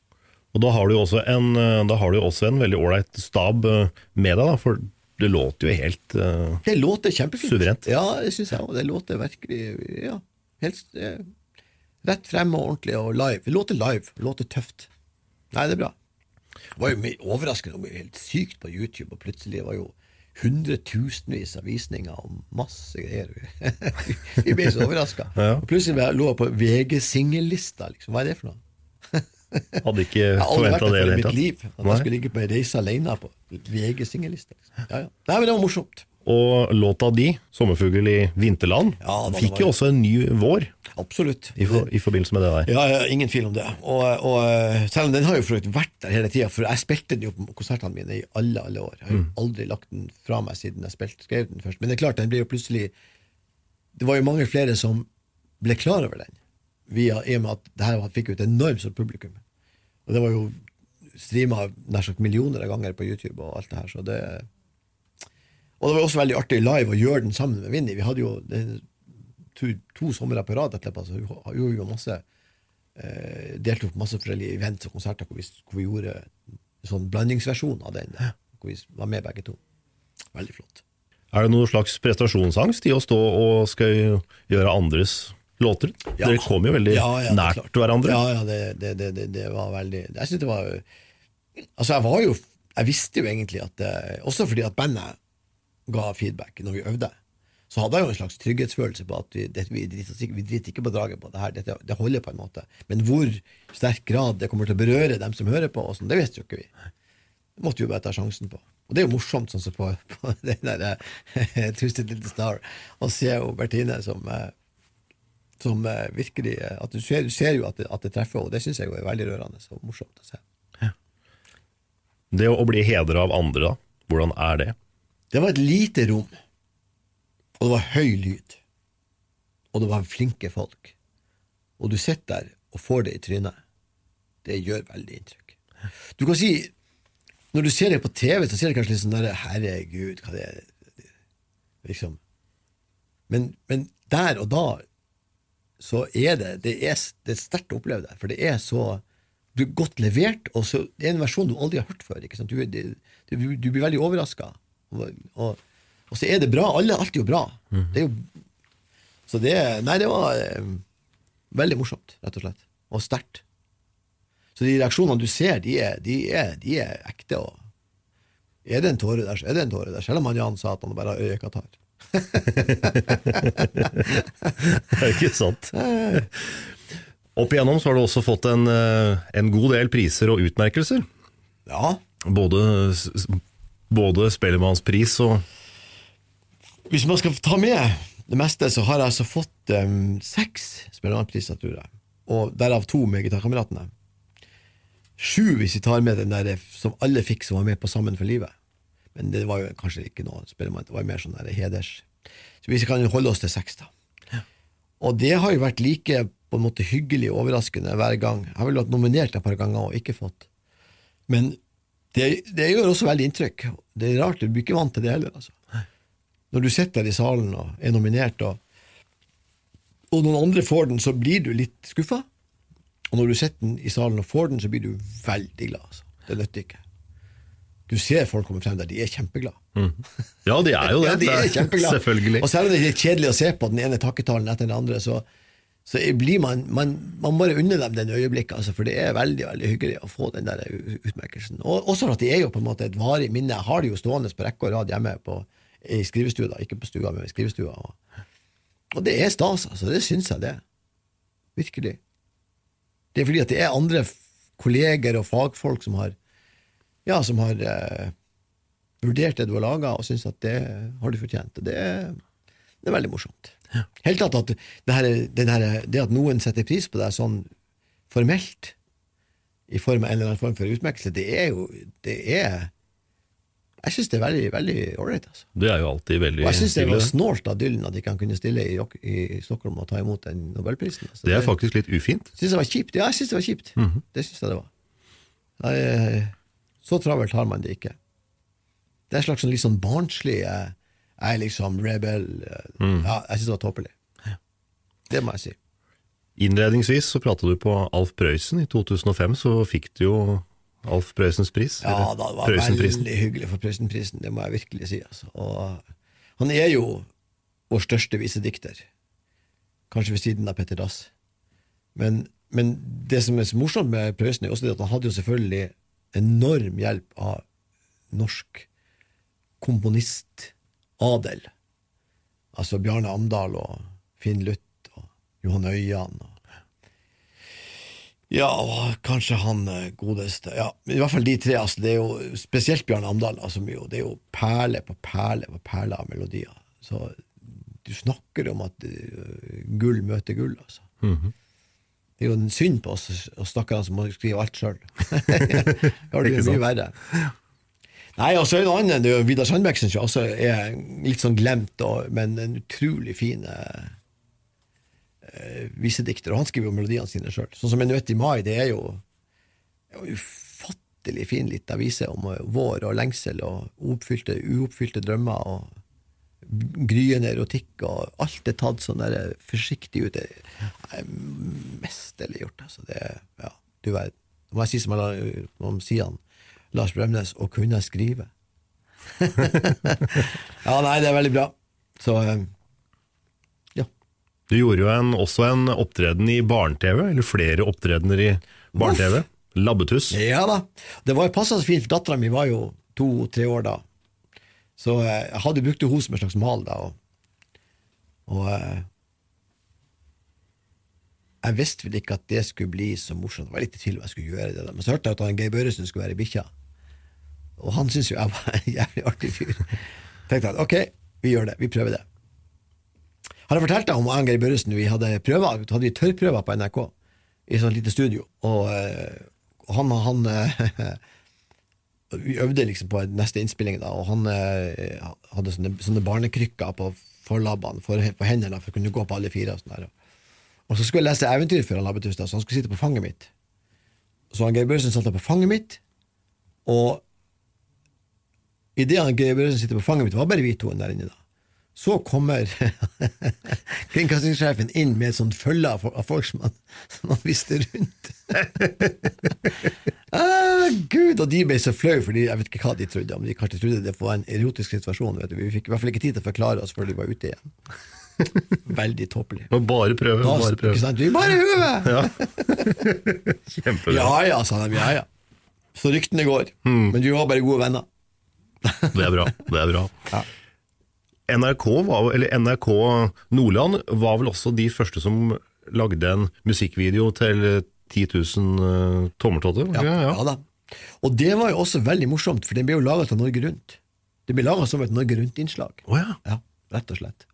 Og da har du jo også en, eh, da har du jo også en veldig ålreit stab eh, med deg, da, for det låter jo helt uh, Det låter kjempefint. Suverent. Ja, det syns jeg òg. Det låter virkelig ja, helt eh, rett frem og ordentlig og live. Det låter live. Det låter tøft. Nei, det er bra. Det var jo overraskende og helt sykt på YouTube, og plutselig var jo hundretusenvis av visninger og masse greier. Vi ble så overraska. Ja. Plutselig lå jeg på VG-singellista, liksom. Hva er det for noe? Hadde ikke forventa det i det hele mitt tatt. liv. At Nei. jeg skulle ligge på ei reise alene på VG-singellista. Liksom. Ja, ja. Nei, men det var morsomt. Og låta di, 'Sommerfugl i vinterland', Ja, fikk jo også en ny vår Absolutt. i, for, i forbindelse med det der. Ja, ja, ingen tvil om det. Og, og eh, selv om den har jo for vært der hele tida, for jeg spilte den jo på konsertene mine i alle alle år. Jeg har jo aldri lagt den fra meg siden jeg spilte, skrev den først. Men det er klart, den ble jo plutselig Det var jo mange flere som ble klar over den, via, i og med at det her fikk jo et enormt stort publikum. Og det var jo streama nær sagt millioner av ganger på YouTube og alt det her, så det Og det var også veldig artig live å gjøre den sammen med Vinni. Vi hadde jo det, to, to somre på rad etterpå, så vi gjorde jo masse eh, deltok på masse forskjellige events og konserter hvor vi, hvor vi gjorde en sånn blandingsversjon av den. Hvor vi var med begge to. Veldig flott. Er det noen slags prestasjonsangst i å stå og skal gjøre andres låter? Ja. Dere kom jo veldig Ja, ja, nært klart. hverandre. Ja, ja, det, det, det, det, det var veldig Jeg synes det var Altså, jeg var jo Jeg visste jo egentlig at eh, Også fordi at bandet ga feedback når vi øvde, så hadde jeg jo en slags trygghetsfølelse på at vi, det, vi, driter, vi driter ikke på draget på det her. Dette, det holder på en måte. Men hvor sterk grad det kommer til å berøre dem som hører på, og sånn, det visste jo ikke vi. Det måtte vi jo bare ta sjansen på. Og det er jo morsomt, sånn som på, på den der eh, Twisted Little Star, å se jo Bertine som eh, som eh, virkelig at du, ser, du ser jo at det, at det treffer, og det syns jeg jo er veldig rørende og morsomt å se. Det å, å bli hedra av andre, da, hvordan er det? Det var et lite rom, og det var høy lyd, og det var flinke folk, og du sitter der og får det i trynet. Det gjør veldig inntrykk. Du kan si, når du ser det på TV, så ser du kanskje litt sånn der Herregud, hva det er Liksom. Men, men der og da så er det Det er, det er sterkt å oppleve det, for det er så du er godt levert, og så det er en versjon du aldri har hørt før. Du, du, du blir veldig overraska. Og, og, og så er det bra. Alle, alt er jo bra. Det er jo, så det Nei, det var eh, veldig morsomt, rett og slett. Og sterkt. Så de reaksjonene du ser, de er, de er, de er ekte. Og er det en tåre der, så er det en tåre der. Selv om han Jan sa at han bare har øyekatarr. Det er ikke sant? Opp igjennom så har du også fått en, eh, en god del priser og utmerkelser. Ja. Både, både Spellemannspris og Hvis man skal ta med det meste, så har jeg altså fått um, seks jeg. Og derav to med Gitarkameratene. Sju hvis vi tar med den der som alle fikk som var med på Sammen for livet. Men det var jo kanskje ikke noe spellemann, det var mer sånn der heders. Så vi kan holde oss til seks, da. Og det har jo vært like på en måte hyggelig og overraskende hver gang. Jeg har vel vært nominert et par ganger og ikke fått. Men Det, det gjør også veldig inntrykk. Det er rart, du blir ikke vant til det heller. Altså. Når du sitter der i salen og er nominert, og, og noen andre får den, så blir du litt skuffa. Og når du sitter den i salen og får den, så blir du veldig glad. Altså. Det nytter ikke. Du ser folk komme frem der, de er kjempeglade. Mm. Ja, de er jo det. Ja, de er kjempeglade. Selvfølgelig. Og selv om det er kjedelig å se på den ene takketalen etter den andre, så, så blir man, man Man bare unner dem den øyeblikket, altså, for det er veldig veldig hyggelig å få den der utmerkelsen. Og også at det er jo på en måte et varig minne. Jeg har det jo stående på rekke og rad hjemme på, i skrivestua, da. ikke på stua, men i skrivestua. Og, og det er stas, altså. Det syns jeg det. Virkelig. Det er fordi at det er andre kolleger og fagfolk som har ja, som har eh, vurdert det du har laga, og syns at det har du fortjent. Og det, det er veldig morsomt. Helt tatt at det, her, det, her, det at noen setter pris på deg sånn formelt, i form av en eller annen form for utmerkelse, det er jo det er, Jeg syns det er veldig veldig ålreit. Altså. Det er jo alltid veldig Og jeg syns det var snålt av Dylan at ikke han kunne stille i, i Stockholm og ta imot den nobelprisen. Altså. Det er faktisk litt ufint. Synes det var kjipt. Ja, jeg syns det var kjipt. Mhm. Det syns jeg det var. Jeg, så travelt har man det ikke. Det er en slags sånn litt sånn barnslig eh, Jeg er liksom rebel. eh, Mm. Ja, jeg syns det var tåpelig. Det må jeg si. Innledningsvis så pratet du på Alf Prøysen. I 2005 så fikk du jo Alf Prøysens pris. Ja, da, det var veldig hyggelig for Prøysenprisen, det må jeg virkelig si. Altså. Og han er jo vår største visedikter, kanskje ved siden av Petter Dass. Men, men det som er så morsomt med Prøysen, er også det at han hadde jo selvfølgelig enorm hjelp av norsk komponistadel. Altså Bjarne Amdal og Finn Luth og Johan Øyan. Og ja, og kanskje han eh, godeste ja, I hvert fall de tre. Altså, det er jo Spesielt Bjørn Amdal. Altså, det er jo perle på perle på perle av melodier. Så du snakker om at eh, gull møter gull, altså. Mhm. Det er jo en synd på oss og stakkarene som må skrive alt sjøl. det har det Ikke jo mye verre. Nei, og så er det en annen, det er jo Vidar jeg også er litt sånn glemt, og, men en utrolig fin eh, visedikter. Og han skriver jo melodiene sine sjøl. Sånn som 'Menuett i mai', det er jo det ufattelig fin lita vise om eh, vår og lengsel og oppfylte, uoppfylte drømmer og gryende erotikk, og alt er tatt sånn der forsiktig ut. Det er mesterlig gjort, altså. Det er, ja, du verden. Det må jeg si som jeg om Sian Lars Bremnes, å kunne skrive. ja, nei, det er veldig bra. Så eh, Du gjorde jo en, også en opptreden i barne-TV, eller flere opptredener i barne-TV. Labbetuss. Ja da. Det var passa så fint, for dattera mi var jo to-tre år da. Så eh, jeg hadde brukt henne som en slags mal da. Og, og eh, jeg visste vel ikke at det skulle bli så morsomt. Jeg var litt i tvil om jeg skulle gjøre det. da. Men så hørte jeg at han Geir Børresen skulle være bikkja. Og han syntes jo jeg var en jævlig artig fyr. tenkte jeg ok, vi gjør det. Vi prøver det. Har jeg fortalt deg om han Geir Børresen? Vi hadde prøver, hadde vi tørrprøver på NRK i sånt lite studio. Og, eh, han, han eh, Vi øvde liksom på neste innspilling, da, og han eh, hadde sånne, sånne barnekrykker på forlabbene, for, på hendene, for å kunne gå på alle fire. Og sånn der. Og så skulle jeg lese eventyr for da, så han skulle sitte på fanget mitt. Så Geir Børresen satt på fanget mitt, og idet Geir Børresen sitter på fanget mitt, var bare vi to der inne da, så kommer kringkastingssjefen inn med et sånt følge av fol- folk som han, som han visste rundt. ah, Gud, og de ble så flaue, fordi jeg vet ikke hva de trodde. Om de kanskje trodde det var en erotisk situasjon. Vet du. Vi fikk i hvert fall ikke tid til å forklare oss før de var ute igjen. Veldig tåpelig. Bare prøve, Da, bare prøve. Ikke sant? Vi bare huet! Ja. Kjempebra. Ja ja, sa de. Ja ja. Så ryktene går. Mm. Men vi var bare gode venner. Det er bra. det er bra. NRK, var, eller NRK Nordland var vel også de første som lagde en musikkvideo til 10 000 uh, tommeltotter? Ja, ja. da. Og det var jo også veldig morsomt, for den ble jo laga til Norge Rundt. Det ble laga som et Norge Rundt-innslag. Oh, ja. Ja, rett og slett.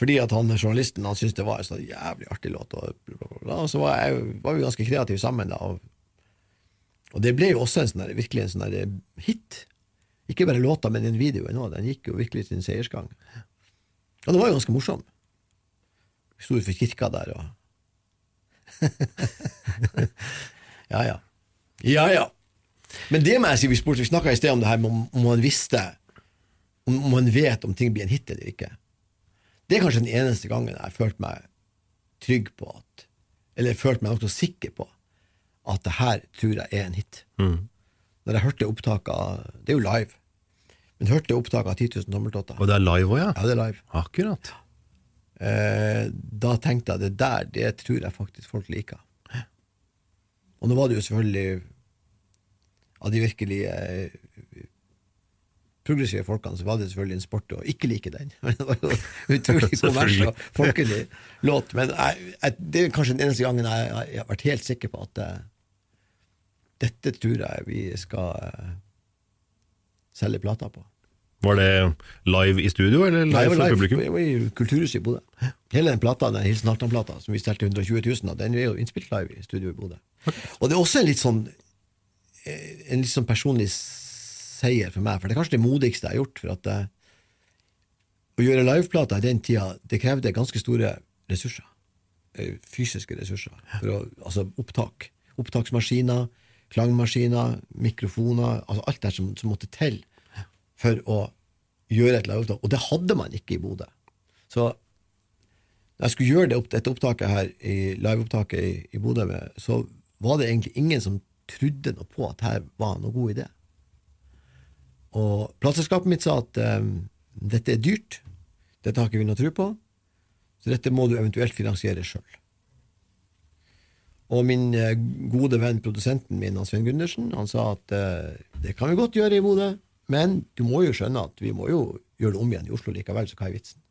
Fordi at han journalisten han syntes det var en så jævlig artig låt, og, bla, bla, bla. og så var, jeg, var vi ganske kreative sammen. da, og, og det ble jo også en sånn virkelig en sånn hit. Ikke bare låta, men den videoen òg. Den gikk jo virkelig sin seiersgang. Og det var jo ganske morsom. Vi sto utenfor kirka der og Ja ja. Ja ja. Men det må jeg si, vi, spurte, vi snakka i sted om det her om, om man visste om, om man vet om ting blir en hit eller ikke. Det er kanskje den eneste gangen jeg har følt meg trygg på at Eller følt meg nokså sikker på at det her tror jeg er en hit. Mm. Når jeg hørte opptaket av Det er jo live. Men hørte opptaket av 10 000 tommeltotter. Og det er live òg, ja? Ja, det er live. Akkurat. Eh, da tenkte jeg det der, det tror jeg faktisk folk liker. Og nå var det jo selvfølgelig av de virkelig eh, progressive folkene, så var det selvfølgelig en sport å ikke like den. Det var jo utrolig kommers og folkelig låt. Men jeg, jeg, det er kanskje den eneste gangen jeg, jeg, har vært helt sikker på at eh, dette tror jeg vi skal eh, selge plater på. Var det live i studio, eller live Nei, for publikum? Det var i Kulturhuset i Bodø. Hele den plata, den Hilsen Hartan-plata, som vi stelte 120 000 av, den er jo innspilt live i studio i Bodø. Og det er også en litt sånn eh, en litt sånn personlig seier for meg, for det er kanskje det modigste jeg har gjort. For at eh, å gjøre liveplater i den tida, det krevde ganske store ressurser. Eh, Fysiske ressurser. Å, altså opptak. Opptaksmaskiner, klangmaskiner, mikrofoner, altså alt det som, som måtte til for å gjøre et liveopptak. Og det hadde man ikke i Bodø. Så når jeg skulle gjøre det, dette opptaket her, i liveopptaket i, i Bodø, så var det egentlig ingen som trodde noe på at her var noe god idé. Og plateselskapet mitt sa at um, dette er dyrt, dette har ikke vi noe tro på, så dette må du eventuelt finansiere sjøl. Og min eh, gode venn, produsenten min, Svein Gundersen, han sa at eh, det kan vi godt gjøre i Bodø, men du må jo skjønne at vi må jo gjøre det om igjen i Oslo likevel, så hva er vitsen?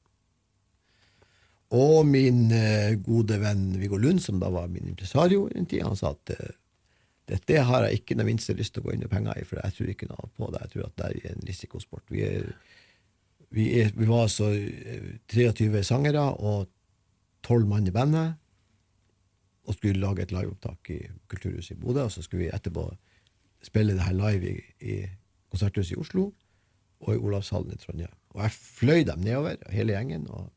Og min eh, gode venn Viggo Lund, som da var min impresario i han sa at dette har jeg ikke den minste lyst til å gå inn med penger i, for jeg tror ikke noe på det. Jeg tror at det er en risikosport. Vi, er, vi, er, vi var altså eh, 23 sangere og 12 mann i bandet, og skulle lage et liveopptak i Kulturhuset i Bodø, og så skulle vi etterpå spille det her live i, i Konserthuset i Oslo og i Olavshallen i Trondheim. Og jeg fløy dem nedover, hele gjengen, og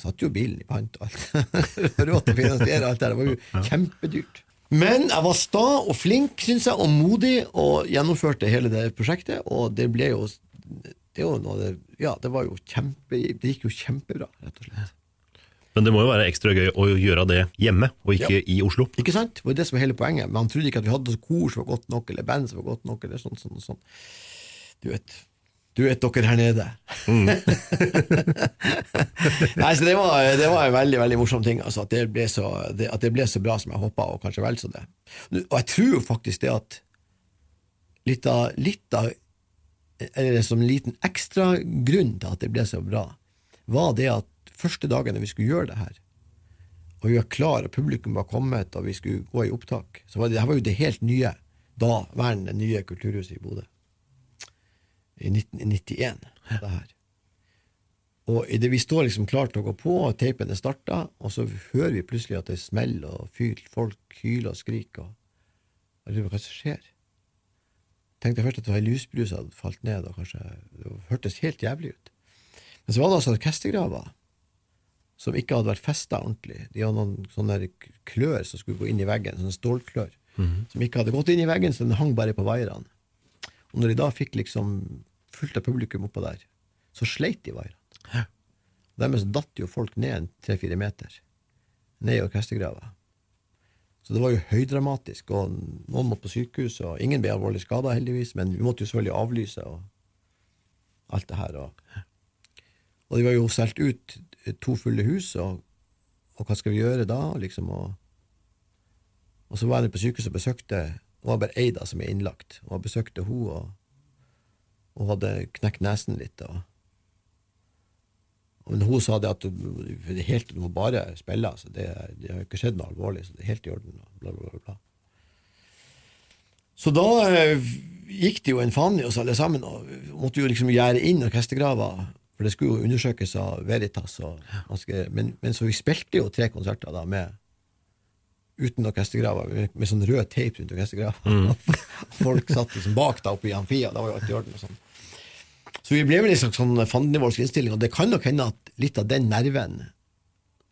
Satt jo bilen i pant og alt. Råd til å finansiere alt det der. Det var jo kjempedyrt. Men jeg var sta og flink, syns jeg, og modig, og gjennomførte hele det prosjektet, og det ble jo det, jo det, ja, det var jo kjempe, det gikk jo kjempebra, rett og slett. Men det må jo være ekstra gøy å gjøre det hjemme, og ikke i Oslo. Ikke sant? Det var det som var hele poenget. Men han trodde ikke at vi hadde kor som var godt nok, eller band som var godt nok, eller sånn, sånn, sånn. Du vet, du vet dere her nede. Nei, så det var, det var en veldig veldig morsom ting, altså, at, det så, det, at det ble så bra som jeg håpa, og kanskje vel så det. Og jeg tror jo faktisk det at litt av, litt av eller som en liten ekstra grunn til at det ble så bra, var det at første dagen når vi skulle gjøre det her, og vi var klar, og publikum var kommet, og vi skulle gå i opptak, så var det, det var jo det helt nye, da værende nye kulturhuset i Bodø. I 1991, det her. Og idet vi står liksom klart til å gå på, og teipen er starta, og så hører vi plutselig at det smeller, og fyrt folk hyler og skriker, og jeg lurer på hva som skjer. Tenkte først at det var ei lusbrus som hadde falt ned, og kanskje det hørtes helt jævlig ut. Men så var det altså orkestergraver som ikke hadde vært festa ordentlig. De hadde noen sånne klør som skulle gå inn i veggen, sånne stålklør, som ikke hadde gått inn i veggen, så den hang bare på vaierne. Og når de da fikk liksom fullt av publikum oppå der, så sleit de vaierne. Dermed så datt jo folk ned en tre-fire meter, ned i orkestergrava. Så det var jo høydramatisk, og noen måtte på sykehus, og ingen ble alvorlig skada, heldigvis, men vi måtte jo selvfølgelig avlyse og alt det her. Og, og de var jo solgt ut to fulle hus, og, og hva skal vi gjøre da? liksom, og, og så var jeg på sykehuset og besøkte Det var bare ei da som er innlagt, og jeg besøkte hun og, og hadde knekt nesen litt. og men hun sa det at er helt, må bare spille, altså. det, det har ikke skjedd noe alvorlig, så det er helt i orden. Bla, bla, bla. Så da eh, gikk det jo en faen i oss alle sammen, og måtte jo liksom gjerde inn orkestergrava, for det skulle jo undersøkes av Veritas. Og, ganske, men, men så vi spilte jo tre konserter da med uten orkestergraver, med, med sånn rød teip rundt orkestergrava. Folk satt liksom bak da oppe i amfia, da var jo alt i orden. og sånn. Så vi ble med en slags sånn fandenivoldsk innstilling, og det kan nok hende at litt av den nerven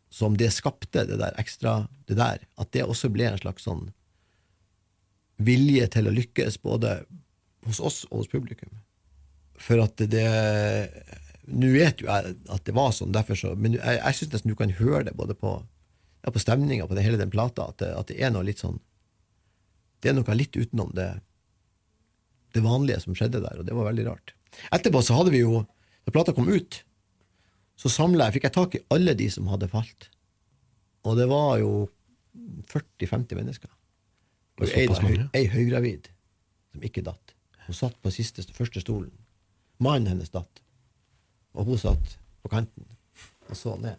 som det skapte, det der ekstra, det der, at det også ble en slags sånn vilje til å lykkes, både hos oss og hos publikum. For at det Nå vet jo jeg at det var sånn, så, men jeg, jeg syns nesten du kan høre det både på, ja, på stemninga på det, hele den plata, at det, at det er noe litt sånn Det er noe litt utenom det, det vanlige som skjedde der, og det var veldig rart. Etterpå så hadde vi jo, da plata kom ut, så samla jeg, fikk jeg tak i alle de som hadde falt. Og det var jo 40-50 mennesker. Og ei, høy, ei høygravid som ikke datt. Hun satt på siste, første stolen. Mannen hennes datt. Og hun satt på kanten og så ned.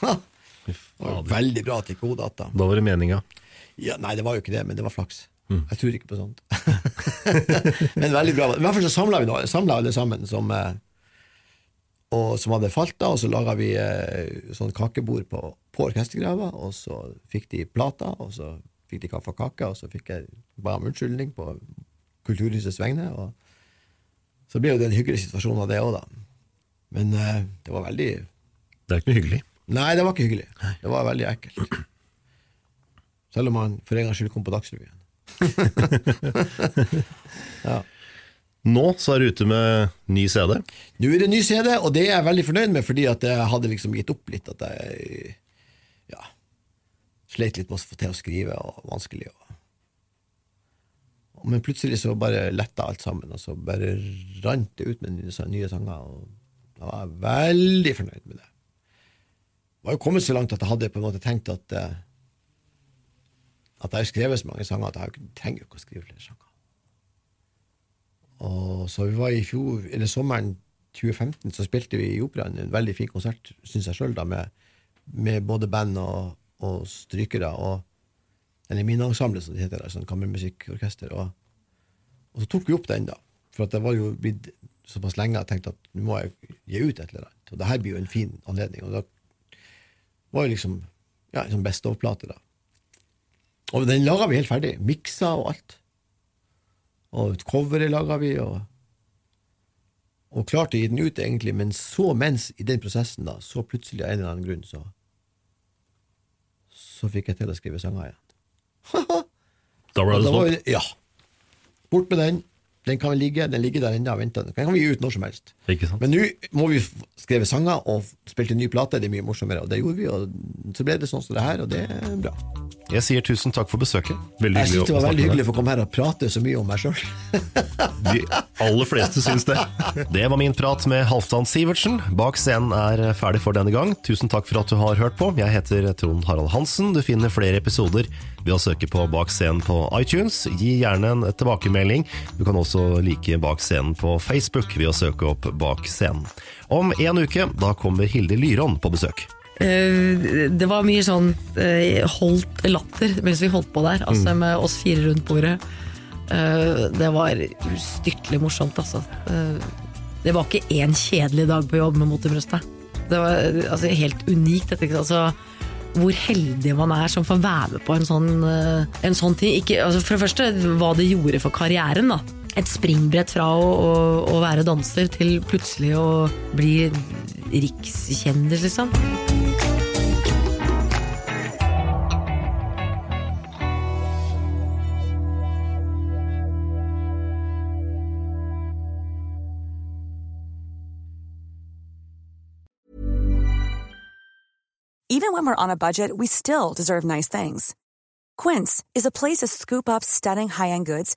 var veldig bra hun datt. Da Da var det meninga. Ja, nei, det var jo ikke det, men det var flaks. Jeg tror ikke på sånt. men veldig bra. I hvert fall så samla vi samlet alle sammen som, eh, og, som hadde falt, da, og så laga vi eh, sånn kakebord på, på orkestergrava, og så fikk de plata, og så fikk de kaffe og kake, og så fikk jeg ba om unnskyldning på Kulturhusets vegne. og Så ble jo det en hyggelig situasjon av det òg, da. Men eh, det var veldig Det er ikke noe hyggelig. Nei, det var ikke hyggelig. Det var veldig ekkelt. Selv om han for en gangs skyld kom på Dagsrevyen. ja. Nå så er du ute med ny CD. Nå er det ny CD, og det er jeg veldig fornøyd med, fordi at jeg hadde liksom gitt opp litt. At jeg ja, sleit litt med å få til å skrive, og vanskelig. Og, men plutselig så bare letta alt sammen, og så bare rant det ut med nye, nye sanger. Og da var jeg veldig fornøyd med det. Jeg var jo kommet så langt at jeg hadde på en måte tenkt at eh, at jeg har skrevet så mange sanger at jeg trenger jo ikke å skrive flere sanger. Og så vi var i fjor, eller sommeren 2015 så spilte vi i Operaen en veldig fin konsert, syns jeg sjøl, med, med både band og, og strykere. og Eller Minneensemblet, som det heter. Sånn kammermusikkorkester. Og, og så tok vi opp den, da. For det var jo blitt såpass lenge jeg tenkte at nå må jeg gi ut et eller annet. Og det her blir jo en fin anledning. Og da var jo liksom ja, en sånn Best of-plate, da. Og den laga vi helt ferdig. Miksa og alt. Og coveret laga vi, og, og klarte å gi den ut, egentlig. Men så, mens i den prosessen, da, så plutselig av en eller annen grunn, så Så fikk jeg til å skrive sanger igjen. Da ble det stopp. Ja. Bort med den. Den kan ligge, den ligger der ennå og venter. Den kan vi gi ut når som helst. Men nå må vi skrive sanger og spilte ny plate. Det er mye morsommere, og det gjorde vi. Og så ble det sånn som det her, og det er bra. Jeg sier tusen takk for besøket. Veldig Jeg syns det var veldig hyggelig å få komme her og prate så mye om meg sjøl. De aller fleste syns det. Det var min prat med Halvdan Sivertsen. Bak scenen er ferdig for denne gang. Tusen takk for at du har hørt på. Jeg heter Trond Harald Hansen. Du finner flere episoder ved å søke på Bak scenen på iTunes. Gi gjerne en tilbakemelding. Du kan også like Bak scenen på Facebook ved å søke opp Bak scenen. Om en uke da kommer Hilde Lyron på besøk. Eh, det var mye sånn eh, holdt latter mens vi holdt på der, altså med oss fire rundt bordet. Eh, det var ustyrtelig morsomt, altså. Det var ikke én kjedelig dag på jobb med Mot i brøstet. Det var altså, helt unikt. Dette, altså, hvor heldig man er som får være med på en sånn, en sånn ting. Ikke, altså, for det første hva det gjorde for karrieren. da Et springbrett fra å, å, å være danser til plutselig å bli rikskjendis, liksom. Even when we're on a budget, we still deserve nice things. Quince is a place to scoop up stunning high-end goods